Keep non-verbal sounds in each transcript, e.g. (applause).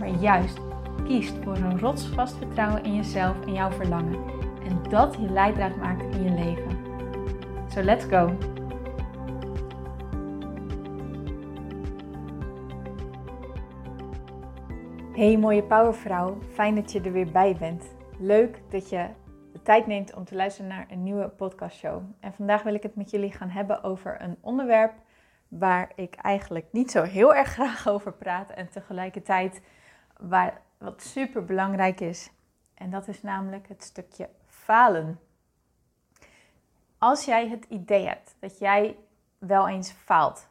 maar juist kiest voor een rotsvast vertrouwen in jezelf en jouw verlangen. En dat je leidraad maakt in je leven. So let's go! Hey mooie powervrouw, fijn dat je er weer bij bent. Leuk dat je de tijd neemt om te luisteren naar een nieuwe podcastshow. En vandaag wil ik het met jullie gaan hebben over een onderwerp waar ik eigenlijk niet zo heel erg (laughs) graag over praat en tegelijkertijd waar, wat super belangrijk is. En dat is namelijk het stukje falen. Als jij het idee hebt dat jij wel eens faalt,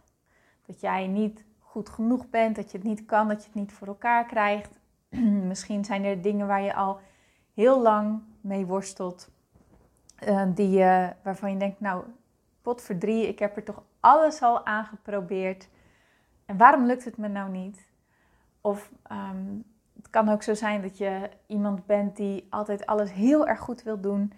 dat jij niet goed genoeg bent, dat je het niet kan, dat je het niet voor elkaar krijgt. (clears throat) Misschien zijn er dingen waar je al heel lang mee worstelt, uh, die, waarvan je denkt, nou, pot voor drie, ik heb er toch alles al aangeprobeerd. En waarom lukt het me nou niet? Of ehm, het kan ook zo zijn dat je iemand bent die altijd alles heel erg goed wil doen.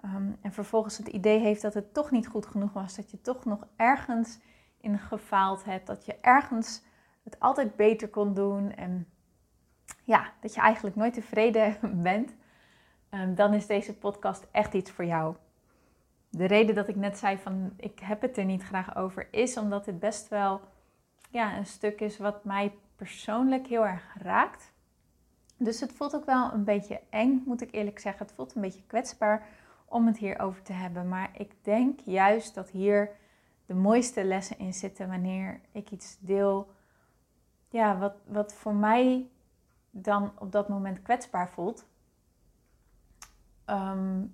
Ehm, en vervolgens het idee heeft dat het toch niet goed genoeg was. Dat je toch nog ergens in gefaald hebt. Dat je ergens het altijd beter kon doen. En ja, dat je eigenlijk nooit tevreden (laughs) bent. Um, dan is deze podcast echt iets voor jou. De reden dat ik net zei van ik heb het er niet graag over, is omdat het best wel ja, een stuk is wat mij persoonlijk heel erg raakt. Dus het voelt ook wel een beetje eng, moet ik eerlijk zeggen. Het voelt een beetje kwetsbaar om het hierover te hebben. Maar ik denk juist dat hier de mooiste lessen in zitten wanneer ik iets deel. Ja, wat, wat voor mij dan op dat moment kwetsbaar voelt. Ehm,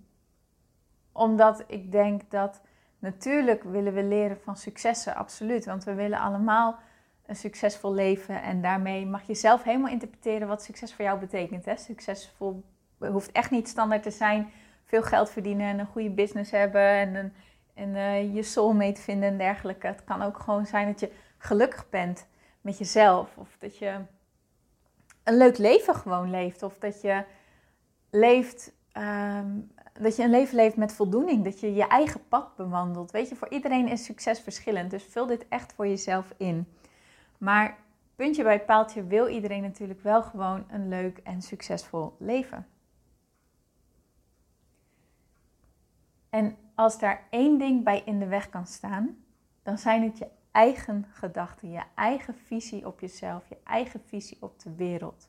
omdat ik denk dat natuurlijk willen we leren van successen, absoluut. Want we willen allemaal een succesvol leven. En daarmee mag je zelf helemaal interpreteren wat succes voor jou betekent. Hè? Succesvol hoeft echt niet standaard te zijn. Veel geld verdienen en een goede business hebben en, een, en uh, je soulmate vinden en dergelijke. Het kan ook gewoon zijn dat je gelukkig bent met jezelf. Of dat je een leuk leven gewoon leeft. Of dat je leeft. Ehm, dat je een leven leeft met voldoening. Dat je je eigen pad bewandelt. Weet je, voor iedereen is succes verschillend. Dus vul dit echt voor jezelf in. Maar puntje bij paaltje wil iedereen natuurlijk wel gewoon een leuk en succesvol leven. En als daar één ding bij in de weg kan staan, dan zijn het je eigen gedachten, je eigen visie op jezelf, je eigen visie op de wereld.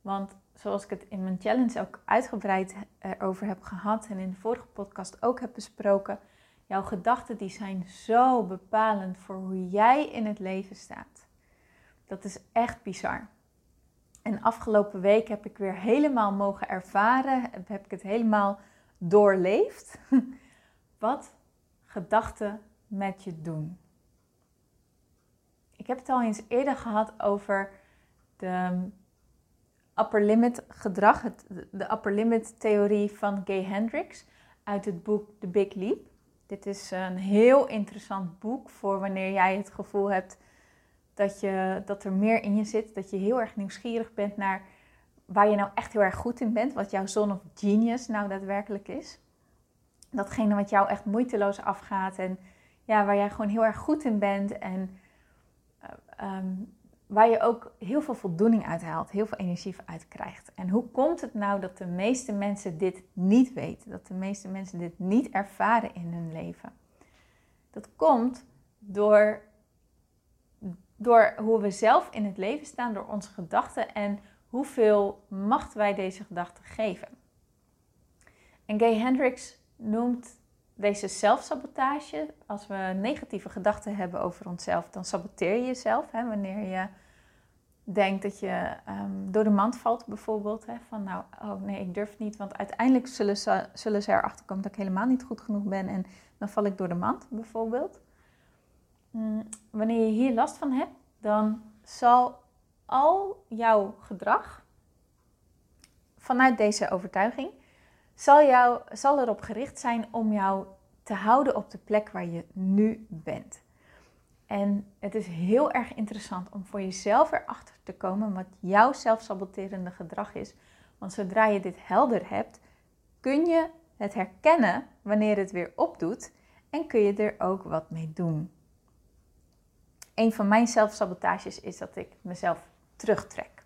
Want zoals ik het in mijn challenge ook uitgebreid erover heb gehad en in de vorige podcast ook heb besproken, Jouw gedachten die zijn zo bepalend voor hoe jij in het leven staat. Dat is echt bizar. En afgelopen week heb ik weer helemaal mogen ervaren, heb ik het helemaal doorleefd, (laughs) wat gedachten met je doen. Ik heb het al eens eerder gehad over de upper limit gedrag, de upper limit theorie van Gay Hendricks uit het boek The Big Leap. Dit is een heel interessant boek voor wanneer jij het gevoel hebt dat, je, dat er meer in je zit. Dat je heel erg nieuwsgierig bent naar waar je nou echt heel erg goed in bent. Wat jouw zone of genius nou daadwerkelijk is. Datgene wat jou echt moeiteloos afgaat. En ja, waar jij gewoon heel erg goed in bent. En uh, waar je ook heel veel voldoening uit haalt, heel veel energie uit krijgt. En hoe komt het nou dat de meeste mensen dit niet weten? Dat de meeste mensen dit niet ervaren in hun leven? Dat komt door, door hoe we zelf in het leven staan, door onze gedachten en hoeveel macht wij deze gedachten geven. En Gay Hendricks noemt deze zelfsabotage, als we negatieve gedachten hebben over onszelf, dan saboteer je jezelf. Hè, wanneer je denkt dat je um, door de mand valt bijvoorbeeld. Hè, van nou, oh nee, ik durf niet, want uiteindelijk zullen ze, zullen ze erachter komen dat ik helemaal niet goed genoeg ben en dan val ik door de mand bijvoorbeeld. Mm, wanneer je hier last van hebt, dan zal al jouw gedrag vanuit deze overtuiging zal, jou, zal erop gericht zijn om jou te houden op de plek waar je nu bent. En het is heel erg interessant om voor jezelf erachter te komen wat jouw zelfsaboterende gedrag is. Want zodra je dit helder hebt, kun je het herkennen wanneer het weer opdoet en kun je er ook wat mee doen. Een van mijn zelfsabotages is dat ik mezelf terugtrek.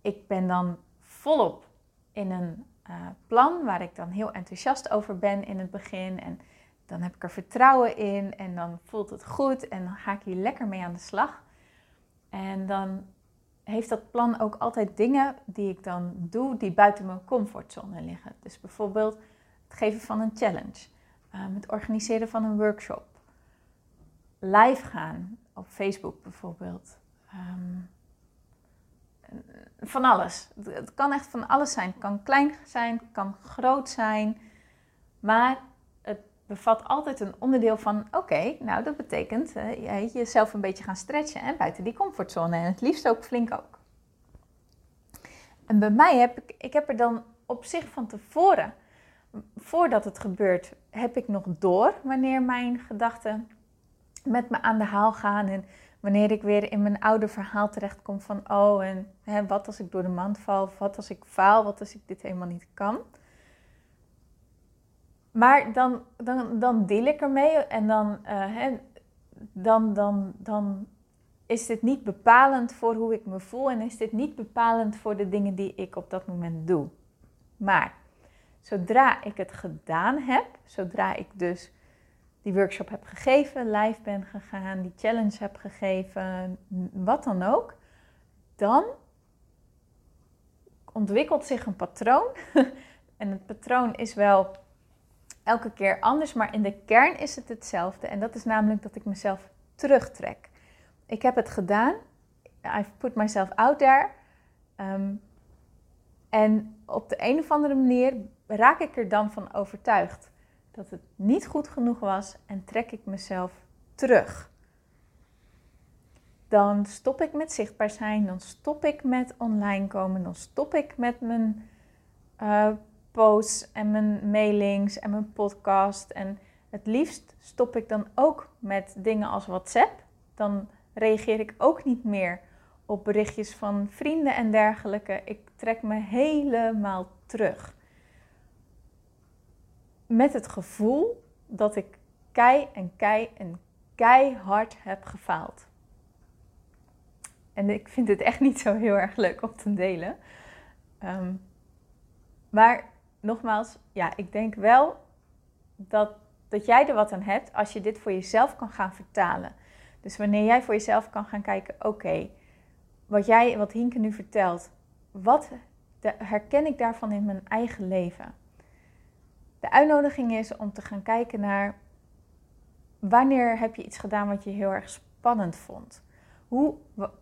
Ik ben dan volop in een uh, plan waar ik dan heel enthousiast over ben in het begin. En dan heb ik er vertrouwen in en dan voelt het goed en dan ga ik hier lekker mee aan de slag. En dan heeft dat plan ook altijd dingen die ik dan doe die buiten mijn comfortzone liggen. Dus bijvoorbeeld het geven van een challenge, um, het organiseren van een workshop, live gaan op Facebook bijvoorbeeld. Van alles. Het kan echt van alles zijn. Het kan klein zijn, het kan groot zijn. Maar het bevat altijd een onderdeel van: oké, nou dat betekent jezelf een beetje gaan stretchen en buiten die comfortzone. En het liefst ook flink ook. En bij mij heb ik, ik heb er dan op zich van tevoren, voordat het gebeurt, heb ik nog door wanneer mijn gedachten met me aan de haal gaan. En wanneer ik weer in mijn oude verhaal terechtkom van, oh, en hè, wat als ik door de mand val, wat als ik faal, wat als ik dit helemaal niet kan. Maar dan, dan, dan deel ik ermee en dan, uh, hè, dan, dan, dan is dit niet bepalend voor hoe ik me voel en is dit niet bepalend voor de dingen die ik op dat moment doe. Maar zodra ik het gedaan heb, zodra ik dus die workshop heb gegeven, live ben gegaan, die challenge heb gegeven, wat dan ook, dan ontwikkelt zich een patroon. (laughs) en het patroon is wel elke keer anders, maar in de kern is het hetzelfde. En dat is namelijk dat ik mezelf terugtrek. Ik heb het gedaan. I've put myself out there. Ehm, en op de een of andere manier raak ik er dan van overtuigd dat het niet goed genoeg was en trek ik mezelf terug. Dan stop ik met zichtbaar zijn, dan stop ik met online komen, dan stop ik met mijn uh, posts en mijn mailings en mijn podcast. En het liefst stop ik dan ook met dingen als WhatsApp. Dan reageer ik ook niet meer op berichtjes van vrienden en dergelijke. Ik trek me helemaal terug met het gevoel dat ik kei en kei en keihard heb gefaald. En ik vind het echt niet zo heel erg leuk om te delen. Ehm, maar nogmaals, ja, ik denk wel dat, dat jij er wat aan hebt als je dit voor jezelf kan gaan vertalen. Dus wanneer jij voor jezelf kan gaan kijken, oké, wat jij, wat Hinke nu vertelt, wat herken ik daarvan in mijn eigen leven? De uitnodiging is om te gaan kijken naar wanneer heb je iets gedaan wat je heel erg spannend vond. Hoe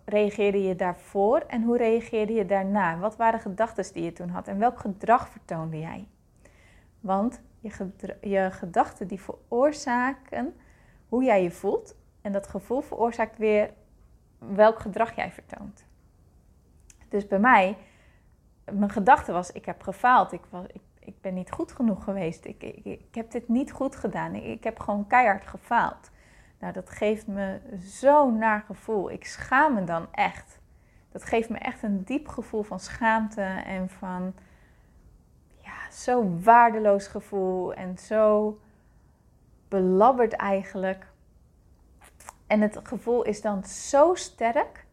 reageerde je daarvoor en hoe reageerde je daarna? Wat waren gedachten die je toen had en welk gedrag vertoonde jij? Want je, je gedachten die veroorzaken hoe jij je voelt en dat gevoel veroorzaakt weer welk gedrag jij vertoont. Dus bij mij, mijn gedachte was: ik heb gefaald, ik, was, ik ik ben niet goed genoeg geweest. Ik, ik, ik heb dit niet goed gedaan. Ik, ik, heb gewoon keihard gefaald. Nou, dat geeft me zo'n naar gevoel. Ik schaam me dan echt. Dat geeft me echt een diep gevoel van schaamte en van ja, zo waardeloos gevoel en zo belabberd eigenlijk. En het gevoel is dan zo sterk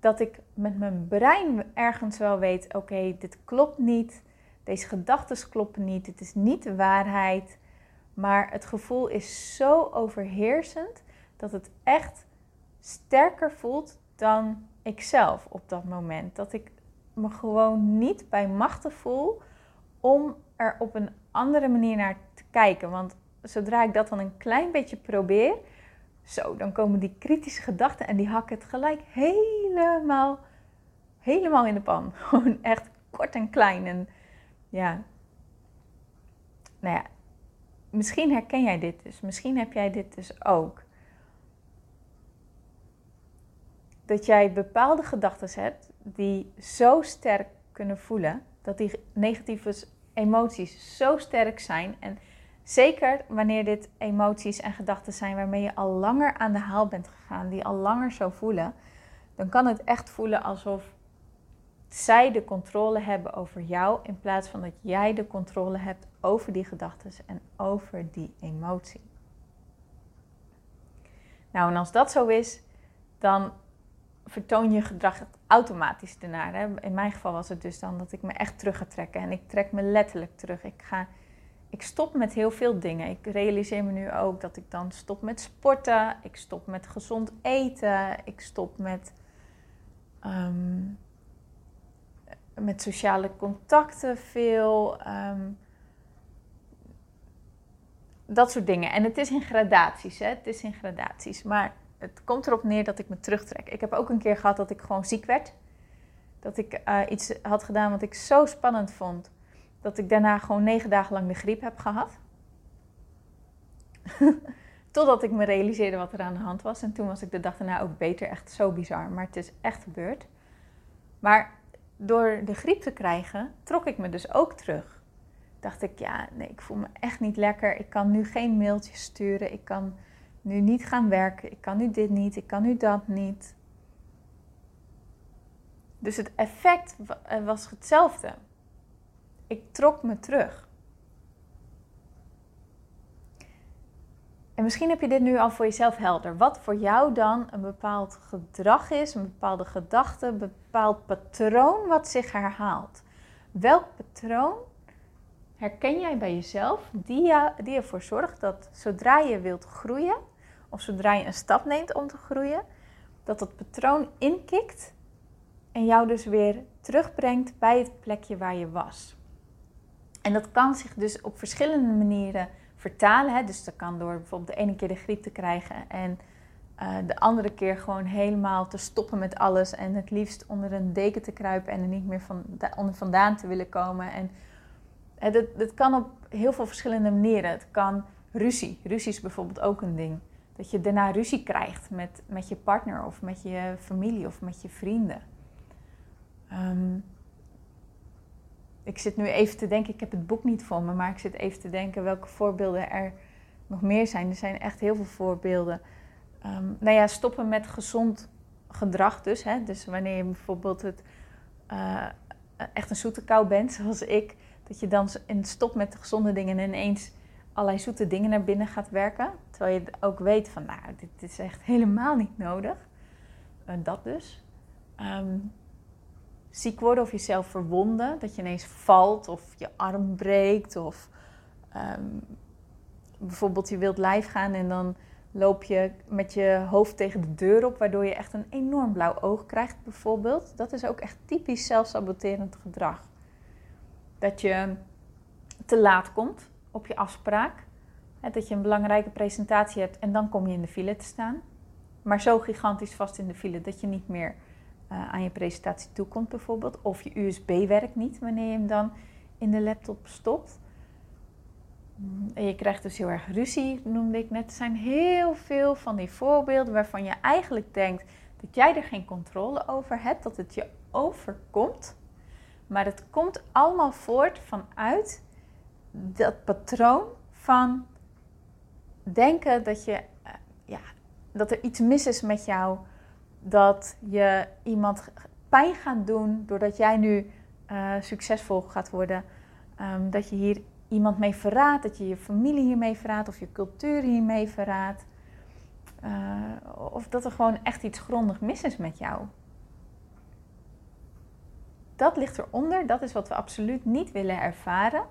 dat ik met mijn brein ergens wel weet: oké, dit klopt niet. Deze gedachten kloppen niet. Het is niet de waarheid. Maar het gevoel is zo overheersend dat het echt sterker voelt dan ikzelf op dat moment. Dat ik me gewoon niet bij machten voel om er op een andere manier naar te kijken. Want zodra ik dat dan een klein beetje probeer, zo, dan komen die kritische gedachten en die hakken het gelijk helemaal, helemaal in de pan. (laughs) Gewoon echt kort en klein. En ja, nou ja, misschien herken jij dit dus. Misschien heb jij dit dus ook. dat jij bepaalde gedachten hebt die zo sterk kunnen voelen, dat die negatieve emoties zo sterk zijn. En zeker wanneer dit emoties en gedachten zijn waarmee je al langer aan de haal bent gegaan, die al langer zo voelen, dan kan het echt voelen alsof zij de controle hebben over jou in plaats van dat jij de controle hebt over die gedachten en over die emotie. Nou, en als dat zo is, dan vertoon je gedrag automatisch ernaar. Hè? In mijn geval was het dus dan dat ik me echt terug ga trekken. En ik trek me letterlijk terug. Ik, ga, ik stop met heel veel dingen. Ik realiseer me nu ook dat ik dan stop met sporten. Ik stop met gezond eten. Ik stop met, ehm, met sociale contacten veel. Ehm, dat soort dingen. En het is in gradaties. Hè? Het is in gradaties. Maar het komt erop neer dat ik me terugtrek. Ik heb ook een keer gehad dat ik gewoon ziek werd. Dat ik uh, iets had gedaan wat ik zo spannend vond. Dat ik daarna gewoon negen dagen lang de griep heb gehad. (laughs) Totdat ik me realiseerde wat er aan de hand was. En toen was ik de dag daarna ook beter. Echt zo bizar. Maar het is echt gebeurd. Maar door de griep te krijgen, trok ik me dus ook terug. Dacht ik, ja, nee, ik voel me echt niet lekker. Ik kan nu geen mailtjes sturen. Ik kan nu niet gaan werken. Ik kan nu dit niet, ik kan nu dat niet. Dus het effect eh, was hetzelfde. Ik trok me terug. En misschien heb je dit nu al voor jezelf helder. Wat voor jou dan een bepaald gedrag is, een bepaalde gedachte, een bepaald patroon wat zich herhaalt. Welk patroon herken jij bij jezelf die, ervoor zorgt dat zodra je wilt groeien, of zodra je een stap neemt om te groeien, dat dat patroon inkikt en jou dus weer terugbrengt bij het plekje waar je was. En dat kan zich dus op verschillende manieren vertalen. Hè? Dus dat kan door bijvoorbeeld de ene keer de griep te krijgen en uh, de andere keer gewoon helemaal te stoppen met alles en het liefst onder een deken te kruipen en er niet meer van, onder vandaan te willen komen. En dat, dat kan op heel veel verschillende manieren. Het kan ruzie. Ruzie is bijvoorbeeld ook een ding dat je daarna ruzie krijgt met, met je partner of met je familie of met je vrienden. Ehm, ik zit nu even te denken, ik heb het boek niet voor me, maar ik zit even te denken welke voorbeelden er nog meer zijn. Er zijn echt heel veel voorbeelden. Um, nou ja, stoppen met gezond gedrag dus. Hè? Dus wanneer je bijvoorbeeld het, uh, echt een zoete kou bent, (laughs) zoals ik, dat je dan stopt met de gezonde dingen en ineens allerlei zoete dingen naar binnen gaat werken. Terwijl je ook weet van, nou, dit is echt helemaal niet nodig. Uh, dat dus. Um, ziek worden of jezelf verwonden. Dat je ineens valt of je arm breekt. Of um, bijvoorbeeld je wilt live gaan en dan loop je met je hoofd tegen de deur op. Waardoor je echt een enorm blauw oog krijgt bijvoorbeeld. Dat is ook echt typisch zelfsaboterend gedrag. Dat je te laat komt op je afspraak. dat je een belangrijke presentatie hebt en dan kom je in de file te staan. Maar zo gigantisch vast in de file dat je niet meer uh, aan je presentatie toekomt bijvoorbeeld. Of je USB werkt niet wanneer je hem dan in de laptop stopt. Mm, en je krijgt dus heel erg ruzie, noemde ik net. Er zijn heel veel van die voorbeelden waarvan je eigenlijk denkt dat jij er geen controle over hebt, dat het je overkomt. Maar het komt allemaal voort vanuit dat patroon van denken dat, je, eh, ja, dat er iets mis is met jou. Dat je iemand pijn gaat doen doordat jij nu uh, succesvol gaat worden. Um, dat je hier iemand mee verraadt, dat je je familie hiermee verraadt of je cultuur hiermee verraadt. Uh, of dat er gewoon echt iets grondig mis is met jou. Dat ligt eronder, dat is wat we absoluut niet willen ervaren.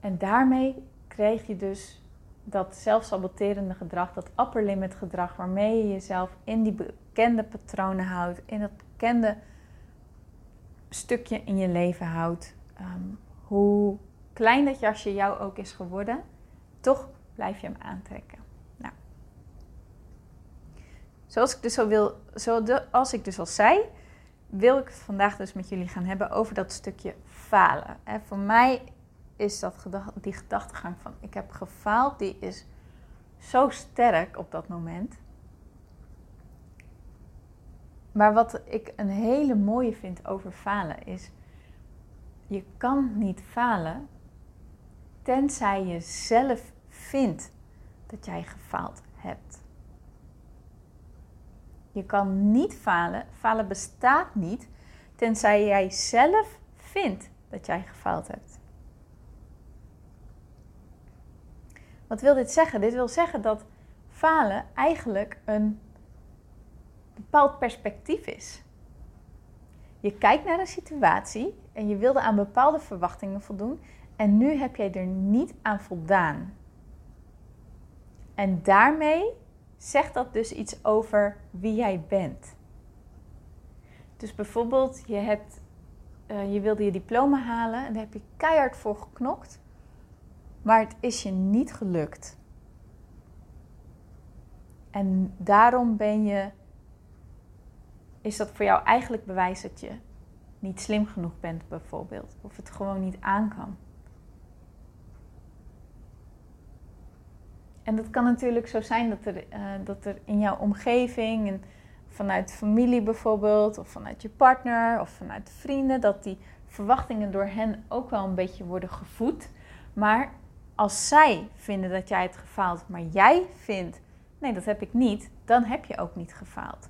En daarmee krijg je dus dat zelfsaboterende gedrag, dat upper limit gedrag, waarmee je jezelf in die bekende patronen houdt, in dat bekende stukje in je leven houdt. Ehm, hoe klein dat jasje jou ook is geworden, toch blijf je hem aantrekken. Nou, zoals ik dus al wil, zoals ik dus al zei, wil ik het vandaag dus met jullie gaan hebben over dat stukje falen. En voor mij is dat die gedachtegang van ik heb gefaald, die is zo sterk op dat moment. Maar wat ik een hele mooie vind over falen is, je kan niet falen tenzij je zelf vindt dat jij gefaald hebt. Je kan niet falen, falen bestaat niet tenzij jij zelf vindt dat jij gefaald hebt. Wat wil dit zeggen? Dit wil zeggen dat falen eigenlijk een bepaald perspectief is. Je kijkt naar een situatie en je wilde aan bepaalde verwachtingen voldoen en nu heb jij er niet aan voldaan. En daarmee zegt dat dus iets over wie jij bent. Dus bijvoorbeeld, je, hebt, uh, je wilde je diploma halen en daar heb je keihard voor geknokt, maar het is je niet gelukt. En daarom ben je, is dat voor jou eigenlijk bewijs dat je niet slim genoeg bent, bijvoorbeeld, of het gewoon niet aan kan. En dat kan natuurlijk zo zijn dat er, uh, dat er in jouw omgeving, en vanuit familie bijvoorbeeld, of vanuit je partner of vanuit vrienden, dat die verwachtingen door hen ook wel een beetje worden gevoed. Maar als zij vinden dat jij het gefaald, maar jij vindt, nee, dat heb ik niet, dan heb je ook niet gefaald.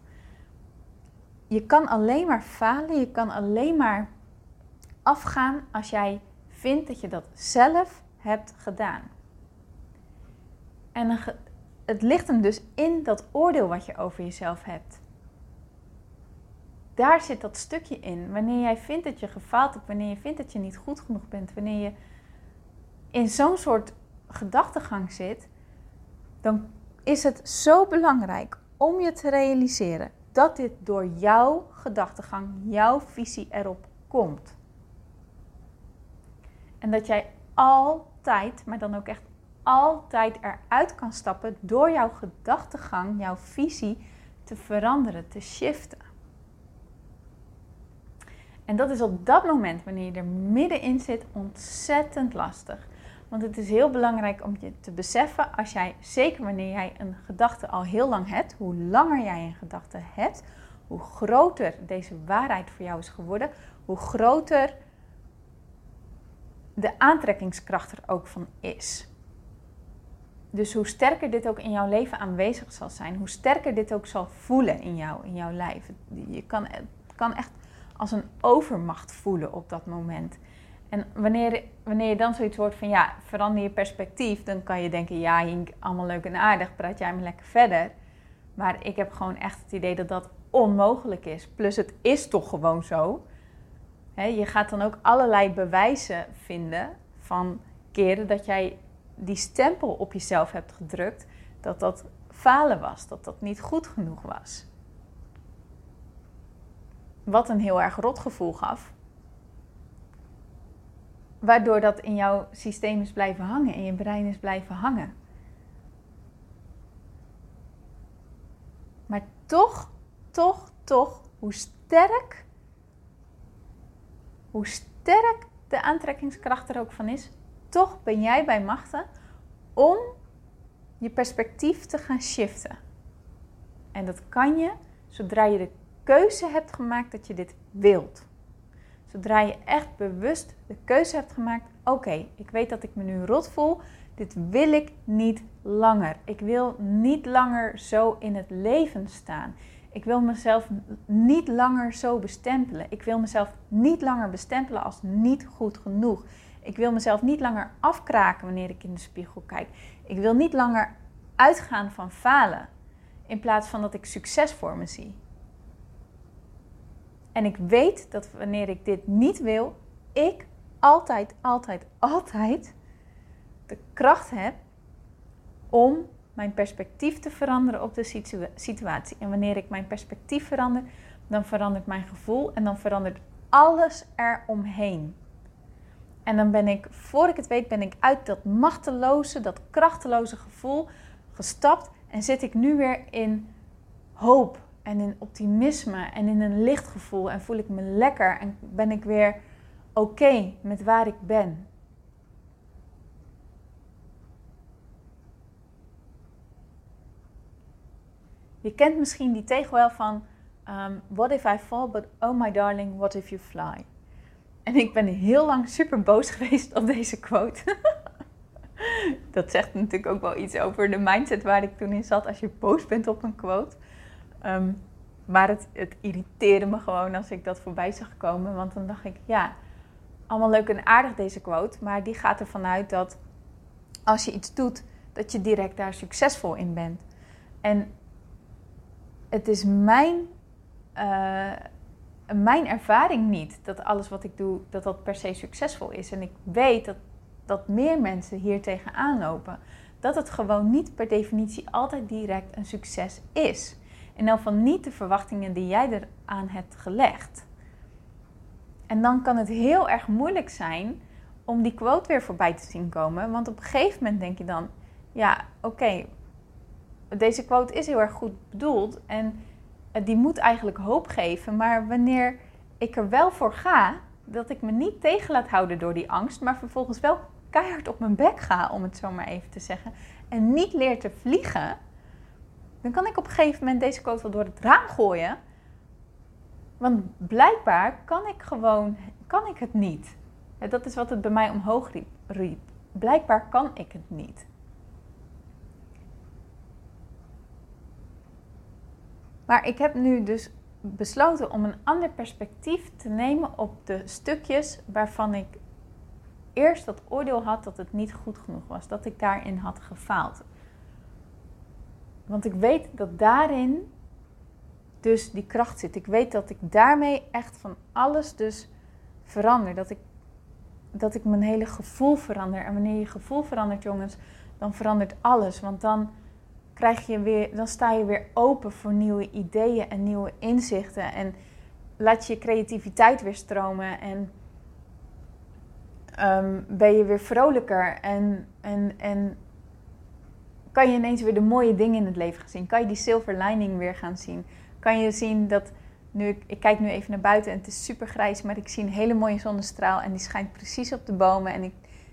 Je kan alleen maar falen, je kan alleen maar afgaan als jij vindt dat je dat zelf hebt gedaan. En het ligt hem dus in dat oordeel wat je over jezelf hebt. Daar zit dat stukje in. Wanneer jij vindt dat je gefaald hebt, wanneer je vindt dat je niet goed genoeg bent, wanneer je in zo'n soort gedachtegang zit, dan is het zo belangrijk om je te realiseren dat dit door jouw gedachtegang, jouw visie erop komt. En dat jij altijd, maar dan ook echt altijd eruit kan stappen door jouw gedachtegang, jouw visie te veranderen, te shiften. En dat is op dat moment, wanneer je er middenin zit, ontzettend lastig. Want het is heel belangrijk om je te beseffen, als jij, zeker wanneer jij een gedachte al heel lang hebt, hoe langer jij een gedachte hebt, hoe groter deze waarheid voor jou is geworden, hoe groter de aantrekkingskracht er ook van is. Dus hoe sterker dit ook in jouw leven aanwezig zal zijn, hoe sterker dit ook zal voelen in jou, in jouw lijf. Je kan, het kan echt als een overmacht voelen op dat moment. En wanneer, wanneer je dan zoiets hoort van ja, verander je perspectief, dan kan je denken, ja, Hink, allemaal leuk en aardig, praat jij me lekker verder. Maar ik heb gewoon echt het idee dat dat onmogelijk is. Plus het is toch gewoon zo. je gaat dan ook allerlei bewijzen vinden van keren dat jij die stempel op jezelf hebt gedrukt, dat dat falen was, dat dat niet goed genoeg was. Wat een heel erg rot gevoel gaf. Waardoor dat in jouw systeem is blijven hangen, in je brein is blijven hangen. Maar toch, toch, toch, hoe sterk, hoe sterk de aantrekkingskracht er ook van is, toch ben jij bij machten om je perspectief te gaan shiften. En dat kan je zodra je de keuze hebt gemaakt dat je dit wilt. Zodra je echt bewust de keuze hebt gemaakt: oké, ik weet dat ik me nu rot voel. Dit wil ik niet langer. Ik wil niet langer zo in het leven staan. Ik wil mezelf niet langer zo bestempelen. Ik wil mezelf niet langer bestempelen als niet goed genoeg. Ik wil mezelf niet langer afkraken wanneer ik in de spiegel kijk. Ik wil niet langer uitgaan van falen in plaats van dat ik succes voor me zie. En ik weet dat wanneer ik dit niet wil, ik altijd, altijd, altijd de kracht heb om mijn perspectief te veranderen op de situatie. En wanneer ik mijn perspectief verander, dan verandert mijn gevoel en dan verandert alles eromheen. En dan ben ik, voor ik het weet, ben ik uit dat machteloze, dat krachteloze gevoel gestapt en zit ik nu weer in hoop en in optimisme en in een lichtgevoel en voel ik me lekker en ben ik weer oké met waar ik ben. Je kent misschien die tegel van um, What if I fall, but oh my darling, what if you fly? En ik ben heel lang super boos (laughs) geweest op deze quote. (laughs) dat zegt natuurlijk ook wel iets over de mindset waar ik toen in zat als je boos bent op een quote. Um, maar het, het irriteerde me gewoon als ik dat voorbij zag komen. Want dan dacht ik, ja, allemaal leuk en aardig deze quote. Maar die gaat ervan uit dat als je iets doet, dat je direct daar succesvol in bent. En het is mijn, uh, mijn ervaring niet dat alles wat ik doe, dat dat per se succesvol is. En ik weet dat, dat meer mensen hier tegenaan lopen. Dat het gewoon niet per definitie altijd direct een succes is. En dan van niet de verwachtingen die jij eraan hebt gelegd. En dan kan het heel erg moeilijk zijn om die quote weer voorbij te zien komen. Want op een gegeven moment denk je dan: ja, oké, deze quote is heel erg goed bedoeld en die moet eigenlijk hoop geven. Maar wanneer ik er wel voor ga, dat ik me niet tegen laat houden door die angst, maar vervolgens wel keihard op mijn bek ga, om het zo maar even te zeggen, en niet leer te vliegen, dan kan ik op een gegeven moment deze quote wel door het raam gooien. Want blijkbaar kan ik gewoon, kan ik het niet. Dat is wat het bij mij omhoog riep. Blijkbaar kan ik het niet. Maar ik heb nu dus besloten om een ander perspectief te nemen op de stukjes waarvan ik eerst dat oordeel had dat het niet goed genoeg was, dat ik daarin had gefaald. Want ik weet dat daarin dus die kracht zit. Ik weet dat ik daarmee echt van alles dus verander. Dat ik, dat ik mijn hele gevoel verander. En wanneer je gevoel verandert, jongens, dan verandert alles. Want dan krijg je weer, dan sta je weer open voor nieuwe ideeën en nieuwe inzichten. En laat je creativiteit weer stromen. En ehm, ben je weer vrolijker. En, en, en kan je ineens weer de mooie dingen in het leven gaan zien. Kan je die silver lining weer gaan zien. Kan je zien dat, nu ik, ik kijk nu even naar buiten en het is super grijs, maar ik zie een hele mooie zonnestraal en die schijnt precies op de bomen. En ik,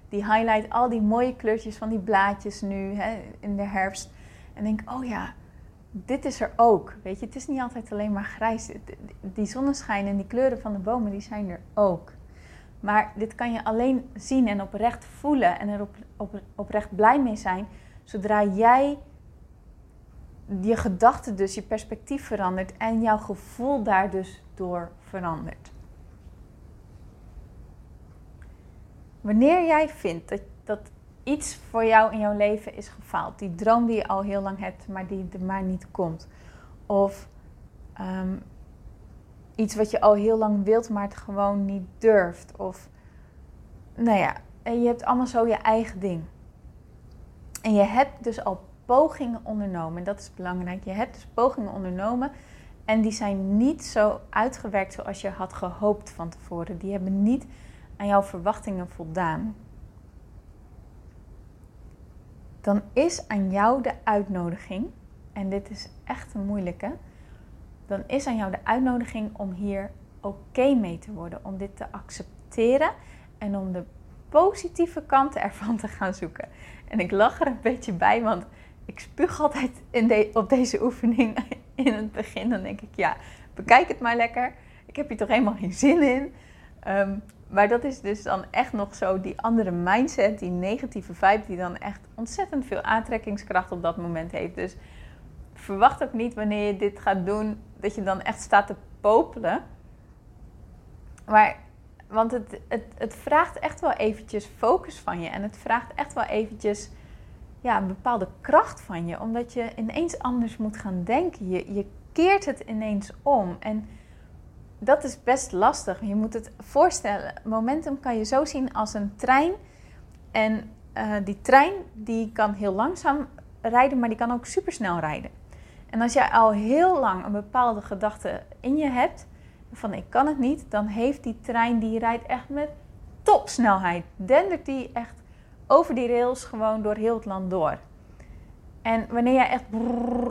die highlight al die mooie kleurtjes van die blaadjes nu hè, in de herfst. En denk, oh ja, dit is er ook. Weet je, het is niet altijd alleen maar grijs. Die zonneschijn en die kleuren van de bomen, die zijn er ook. Maar dit kan je alleen zien en oprecht voelen en er op, op, oprecht blij mee zijn Zodra jij je gedachten dus, je perspectief verandert en jouw gevoel daar dus door verandert. Wanneer jij vindt dat, dat iets voor jou in jouw leven is gefaald, die droom die je al heel lang hebt, maar die er maar niet komt, of ehm, iets wat je al heel lang wilt, maar het gewoon niet durft, of nou ja, je hebt allemaal zo je eigen ding. En je hebt dus al pogingen ondernomen. Dat is belangrijk. Je hebt dus pogingen ondernomen. En die zijn niet zo uitgewerkt zoals je had gehoopt van tevoren. Die hebben niet aan jouw verwachtingen voldaan. Dan is aan jou de uitnodiging, en dit is echt een moeilijke, dan is aan jou de uitnodiging om hier oké mee te worden, om dit te accepteren en om de positieve kanten ervan te gaan zoeken. En ik lach er een beetje bij, want ik spuug altijd in op deze oefening (laughs) in het begin. Dan denk ik, ja, bekijk het maar lekker. Ik heb hier toch helemaal geen zin in. Ehm, maar dat is dus dan echt nog zo die andere mindset, die negatieve vibe, die dan echt ontzettend veel aantrekkingskracht op dat moment heeft. Dus verwacht ook niet wanneer je dit gaat doen, dat je dan echt staat te popelen. Maar want het, het, het vraagt echt wel eventjes focus van je. En het vraagt echt wel eventjes ja, een bepaalde kracht van je. Omdat je ineens anders moet gaan denken. Je, je keert het ineens om. En dat is best lastig. Je moet het voorstellen. Momentum kan je zo zien als een trein. En uh, die trein die kan heel langzaam rijden, maar die kan ook supersnel rijden. En als jij al heel lang een bepaalde gedachte in je hebt, van ik kan het niet, dan heeft die trein die rijdt echt met topsnelheid. Dendert die echt over die rails gewoon door heel het land door. En wanneer jij echt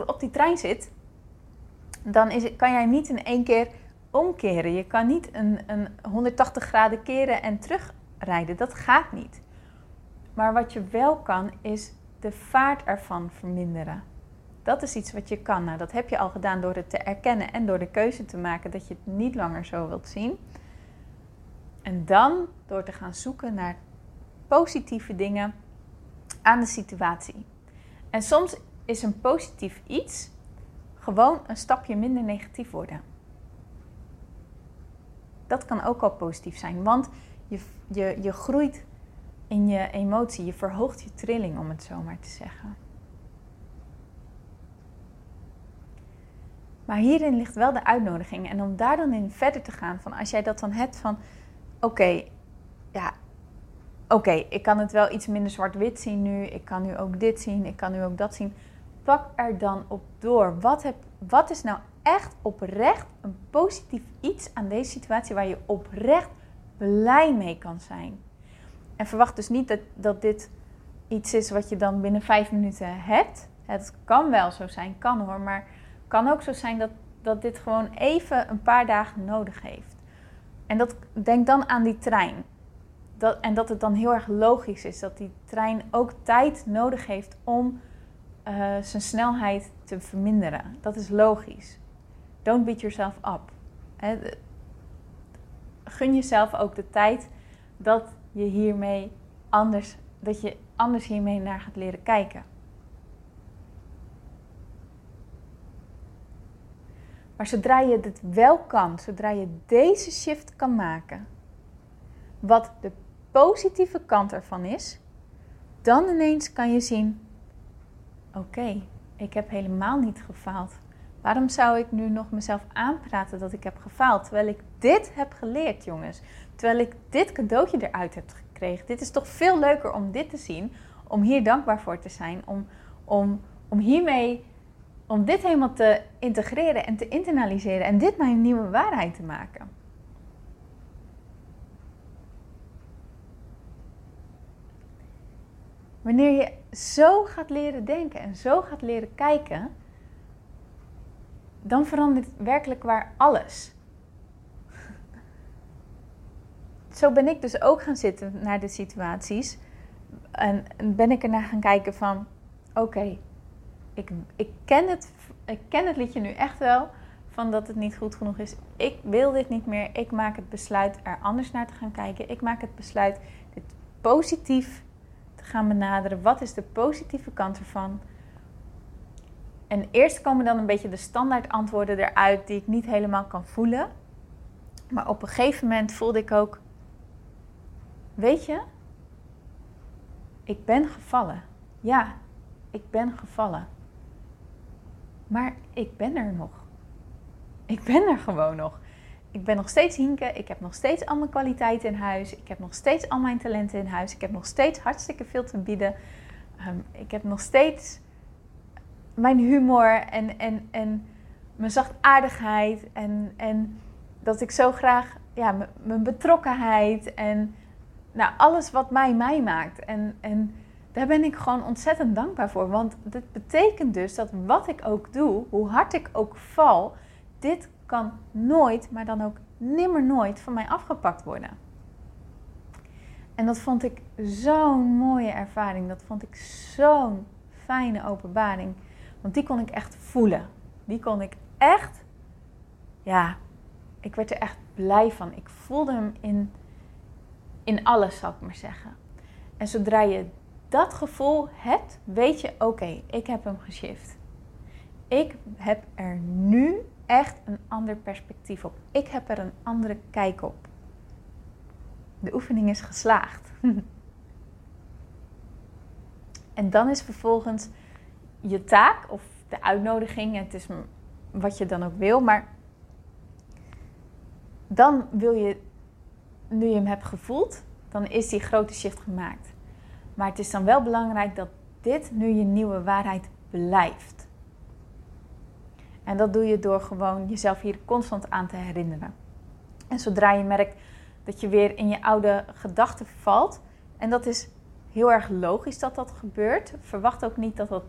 op die trein zit, dan is kan jij niet in één keer omkeren. Je kan niet een, een 180 graden keren en terugrijden. Dat gaat niet. Maar wat je wel kan, is de vaart ervan verminderen. Dat is iets wat je kan. Nou, dat heb je al gedaan door het te erkennen en door de keuze te maken dat je het niet langer zo wilt zien. En dan door te gaan zoeken naar positieve dingen aan de situatie. En soms is een positief iets gewoon een stapje minder negatief worden. Dat kan ook al positief zijn, want je, je, je groeit in je emotie, je verhoogt je trilling, om het zo maar te zeggen. Maar hierin ligt wel de uitnodiging. En om daar dan in verder te gaan, van als jij dat dan hebt van, oké, ja, oké, ik kan het wel iets minder zwart-wit zien nu. Ik kan nu ook dit zien, ik kan nu ook dat zien. Pak er dan op door. Wat, heb, wat is nou echt oprecht een positief iets aan deze situatie waar je oprecht blij mee kan zijn? En verwacht dus niet dat, dat dit iets is wat je dan binnen vijf minuten hebt. Het kan wel zo zijn, kan hoor, maar kan ook zo zijn dat, dat dit gewoon even een paar dagen nodig heeft. En dat, denk dan aan die trein. Dat, en dat het dan heel erg logisch is dat die trein ook tijd nodig heeft om uh, zijn snelheid te verminderen. Dat is logisch. Don't beat yourself up. gun jezelf ook de tijd dat je hiermee anders, dat je anders hiermee naar gaat leren kijken. Maar zodra je dit wel kan, zodra je deze shift kan maken, wat de positieve kant ervan is, dan ineens kan je zien: oké, ik heb helemaal niet gefaald. Waarom zou ik nu nog mezelf aanpraten dat ik heb gefaald? Terwijl ik dit heb geleerd, jongens. Terwijl ik dit cadeautje eruit heb gekregen. Dit is toch veel leuker om dit te zien. Om hier dankbaar voor te zijn. Om, om, om hiermee om dit helemaal te integreren en te internaliseren en dit mijn nieuwe waarheid te maken. Wanneer je zo gaat leren denken en zo gaat leren kijken, dan verandert werkelijk waar alles. Zo ben ik dus ook gaan zitten naar de situaties en ben ik ernaar gaan kijken van, oké, ik, ik, ken het, ik ken het liedje nu echt wel van dat het niet goed genoeg is. Ik wil dit niet meer. Ik maak het besluit er anders naar te gaan kijken. Ik maak het besluit dit positief te gaan benaderen. Wat is de positieve kant ervan? En eerst komen dan een beetje de standaard antwoorden eruit die ik niet helemaal kan voelen. Maar op een gegeven moment voelde ik ook, weet je, ik ben gevallen. Ja, ik ben gevallen. Maar ik ben er nog. Ik ben er gewoon nog. Ik ben nog steeds Hinke. Ik heb nog steeds al mijn kwaliteiten in huis. Ik heb nog steeds al mijn talenten in huis. Ik heb nog steeds hartstikke veel te bieden. Ehm, ik heb nog steeds mijn humor en, en, en mijn zachtaardigheid. En, en dat ik zo graag ja, mijn betrokkenheid en nou, alles wat mij mij maakt. En, en daar ben ik gewoon ontzettend dankbaar voor. Want dit betekent dus dat wat ik ook doe, hoe hard ik ook val, dit kan nooit, maar dan ook nimmer nooit van mij afgepakt worden. En dat vond ik zo'n mooie ervaring. Dat vond ik zo'n fijne openbaring. Want die kon ik echt voelen. Die kon ik echt, ja, ik werd er echt blij van. Ik voelde hem in, in alles, zal ik maar zeggen. En zodra je dat gevoel hebt, weet je: oké, ik heb hem geshift. Ik heb er nu echt een ander perspectief op. Ik heb er een andere kijk op. De oefening is geslaagd. (laughs) en dan is vervolgens je taak of de uitnodiging, het is wat je dan ook wil, maar dan wil je, nu je hem hebt gevoeld, dan is die grote shift gemaakt. Maar het is dan wel belangrijk dat dit nu je nieuwe waarheid blijft. En dat doe je door gewoon jezelf hier constant aan te herinneren. En zodra je merkt dat je weer in je oude gedachten valt, en dat is heel erg logisch dat dat gebeurt. Verwacht ook niet dat dat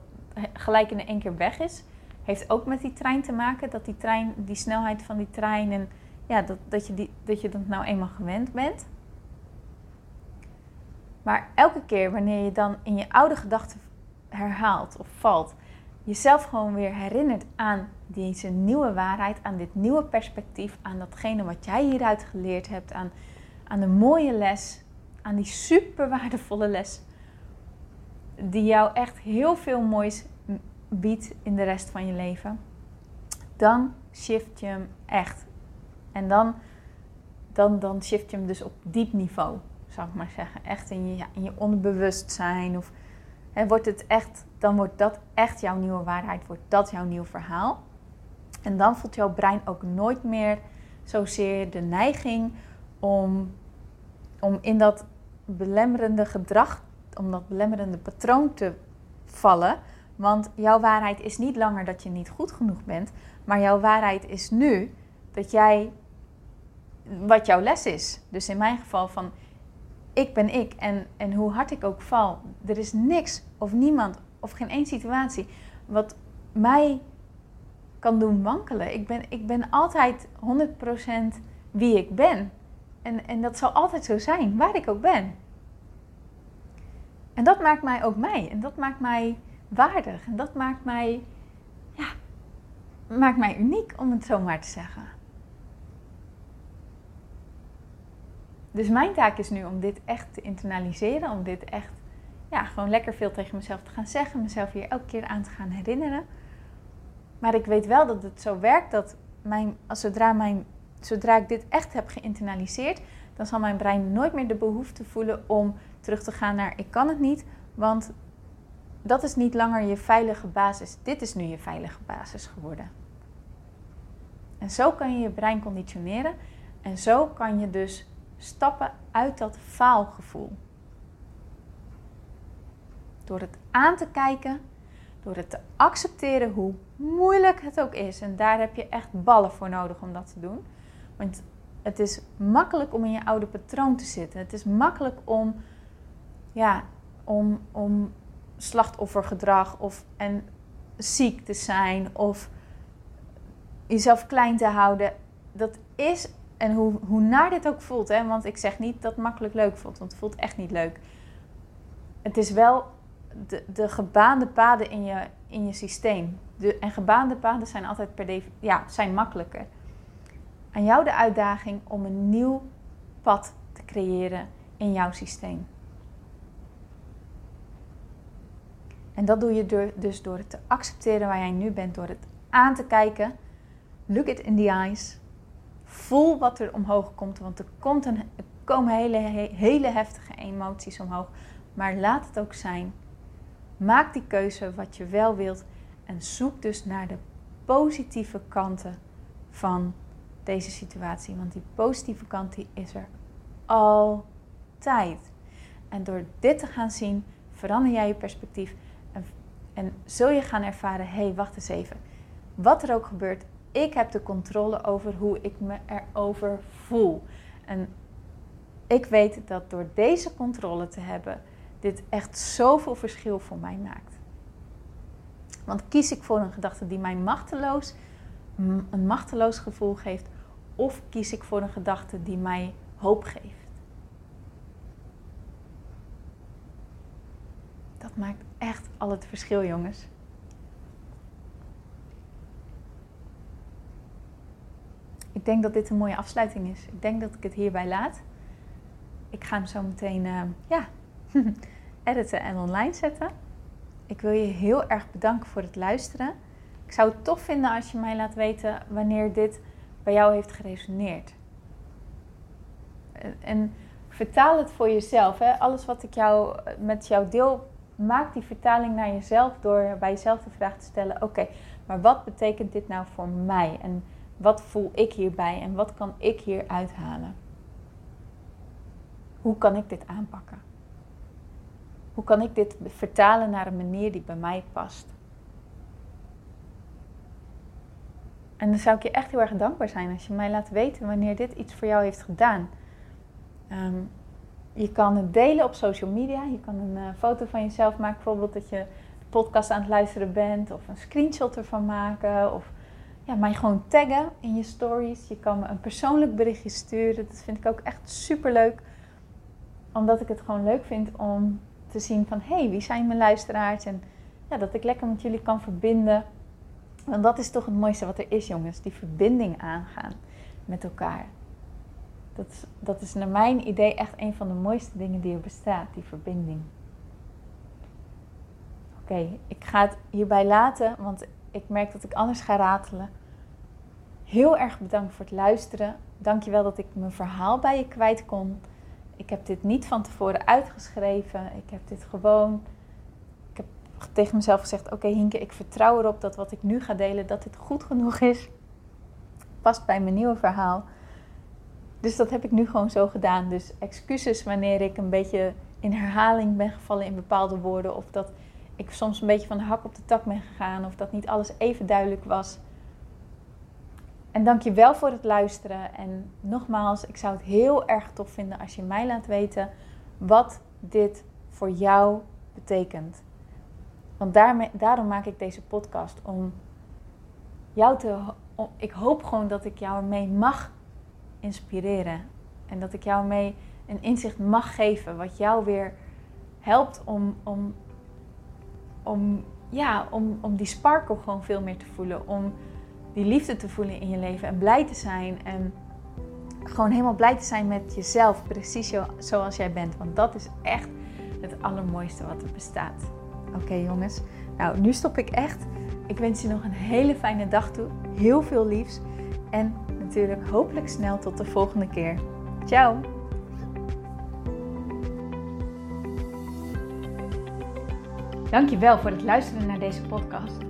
gelijk in één keer weg is. Heeft ook met die trein te maken, dat die trein, die snelheid van die trein en ja, dat, dat, je, die, dat je dat nou eenmaal gewend bent. Maar elke keer wanneer je dan in je oude gedachten herhaalt of valt jezelf gewoon weer herinnert aan deze nieuwe waarheid, aan dit nieuwe perspectief, aan datgene wat jij hieruit geleerd hebt, aan, aan de mooie les, aan die super waardevolle les, die jou echt heel veel moois biedt in de rest van je leven, dan shift je hem echt. En dan, dan, dan shift je hem dus op diep niveau, zou ik maar zeggen. Echt in je, in je onderbewustzijn of en wordt het echt, dan wordt dat echt jouw nieuwe waarheid, wordt dat jouw nieuw verhaal. En dan voelt jouw brein ook nooit meer zozeer de neiging om, om in dat belemmerende gedrag, om dat belemmerende patroon te vallen. Want jouw waarheid is niet langer dat je niet goed genoeg bent, maar jouw waarheid is nu dat jij wat jouw les is. Dus in mijn geval van ik ben ik. En, en hoe hard ik ook val, er is niks of niemand of geen één situatie wat mij kan doen wankelen. Ik ben, ik ben altijd 100% wie ik ben. En, en dat zal altijd zo zijn, waar ik ook ben. En dat maakt mij ook mij. En dat maakt mij waardig. En dat maakt mij, ja, maakt mij uniek, om het zo maar te zeggen. Dus mijn taak is nu om dit echt te internaliseren, om dit echt ja, gewoon lekker veel tegen mezelf te gaan zeggen, mezelf hier elke keer aan te gaan herinneren. Maar ik weet wel dat het zo werkt dat mijn, als zodra, mijn, zodra ik dit echt heb geïnternaliseerd, dan zal mijn brein nooit meer de behoefte voelen om terug te gaan naar ik kan het niet, want dat is niet langer je veilige basis. Dit is nu je veilige basis geworden. En zo kan je je brein conditioneren en zo kan je dus stappen uit dat faalgevoel. Door het aan te kijken, door het te accepteren hoe moeilijk het ook is. En daar heb je echt ballen voor nodig om dat te doen. Want het is makkelijk om in je oude patroon te zitten. Het is makkelijk om, ja, om, om slachtoffergedrag of en ziek te zijn of jezelf klein te houden. Dat is en hoe, hoe naar dit ook voelt, hè, want ik zeg niet dat het makkelijk leuk voelt, want het voelt echt niet leuk. Het is wel de, de gebaande paden in je, in je systeem. De, en gebaande paden zijn altijd per definitie, ja, zijn makkelijker. Aan jou de uitdaging om een nieuw pad te creëren in jouw systeem. En dat doe je door, dus door het te accepteren waar jij nu bent, door het aan te kijken. Look it in the eyes. Voel wat er omhoog komt, want er, komt een, komen hele, hele heftige emoties omhoog. Maar laat het ook zijn. Maak die keuze wat je wel wilt en zoek dus naar de positieve kanten van deze situatie. Want die positieve kant die is er altijd. En door dit te gaan zien, verander jij je perspectief en, en zul je gaan ervaren: hé, hey, wacht eens even. Wat er ook gebeurt, ik heb de controle over hoe ik me erover voel. En ik weet dat door deze controle te hebben, dit echt zoveel verschil voor mij maakt. Want kies ik voor een gedachte die mij machteloos, een machteloos gevoel geeft, of kies ik voor een gedachte die mij hoop geeft? Dat maakt echt al het verschil, jongens. Ik denk dat dit een mooie afsluiting is. Ik denk dat ik het hierbij laat. Ik ga hem zo meteen uh, ja, (laughs) editen en online zetten. Ik wil je heel erg bedanken voor het luisteren. Ik zou het tof vinden als je mij laat weten wanneer dit bij jou heeft geresoneerd. En vertaal het voor jezelf. Hè? Alles wat ik jou, met jou deel, maak die vertaling naar jezelf door bij jezelf de vraag te stellen: oké, maar wat betekent dit nou voor mij? En wat voel ik hierbij en wat kan ik hier uithalen? Hoe kan ik dit aanpakken? Hoe kan ik dit vertalen naar een manier die bij mij past? En dan zou ik je echt heel erg dankbaar zijn als je mij laat weten wanneer dit iets voor jou heeft gedaan. Ehm, je kan het delen op social media. Je kan een uh, foto van jezelf maken, bijvoorbeeld dat je de podcast aan het luisteren bent, of een screenshot ervan maken. Of ja, mij gewoon taggen in je stories. Je kan me een persoonlijk berichtje sturen. Dat vind ik ook echt super leuk. Omdat ik het gewoon leuk vind om te zien van... hé, hey, wie zijn mijn luisteraars? En ja, dat ik lekker met jullie kan verbinden. Want dat is toch het mooiste wat er is, jongens. Die verbinding aangaan met elkaar. Dat is, dat is naar mijn idee echt een van de mooiste dingen die er bestaat, die verbinding. Oké, ik ga het hierbij laten, want ik merk dat ik anders ga ratelen. Heel erg bedankt voor het luisteren. Dankjewel dat ik mijn verhaal bij je kwijt kon. Ik heb dit niet van tevoren uitgeschreven. Ik heb dit gewoon. Ik heb tegen mezelf gezegd: Oké, Hinke, ik vertrouw erop dat wat ik nu ga delen, dat dit goed genoeg is. Past bij mijn nieuwe verhaal. Dus dat heb ik nu gewoon zo gedaan. Dus excuses wanneer ik een beetje in herhaling ben gevallen in bepaalde woorden. Of dat ik soms een beetje van de hak op de tak ben gegaan. Of dat niet alles even duidelijk was. En dank je wel voor het luisteren. En nogmaals, ik zou het heel erg tof vinden als je mij laat weten wat dit voor jou betekent. Want daarmee, daarom maak ik deze podcast. Om jou te. Ik hoop gewoon dat ik jou ermee mag inspireren. En dat ik jou mee een inzicht mag geven. Wat jou weer helpt om, om, om, ja, om, om die sparkle gewoon veel meer te voelen. Om die liefde te voelen in je leven en blij te zijn. En gewoon helemaal blij te zijn met jezelf, precies zoals jij bent. Want dat is echt het allermooiste wat er bestaat. Oké jongens, nou nu stop ik echt. Ik wens je nog een hele fijne dag toe. Heel veel liefs. En natuurlijk hopelijk snel tot de volgende keer. Ciao! Dankjewel voor het luisteren naar deze podcast.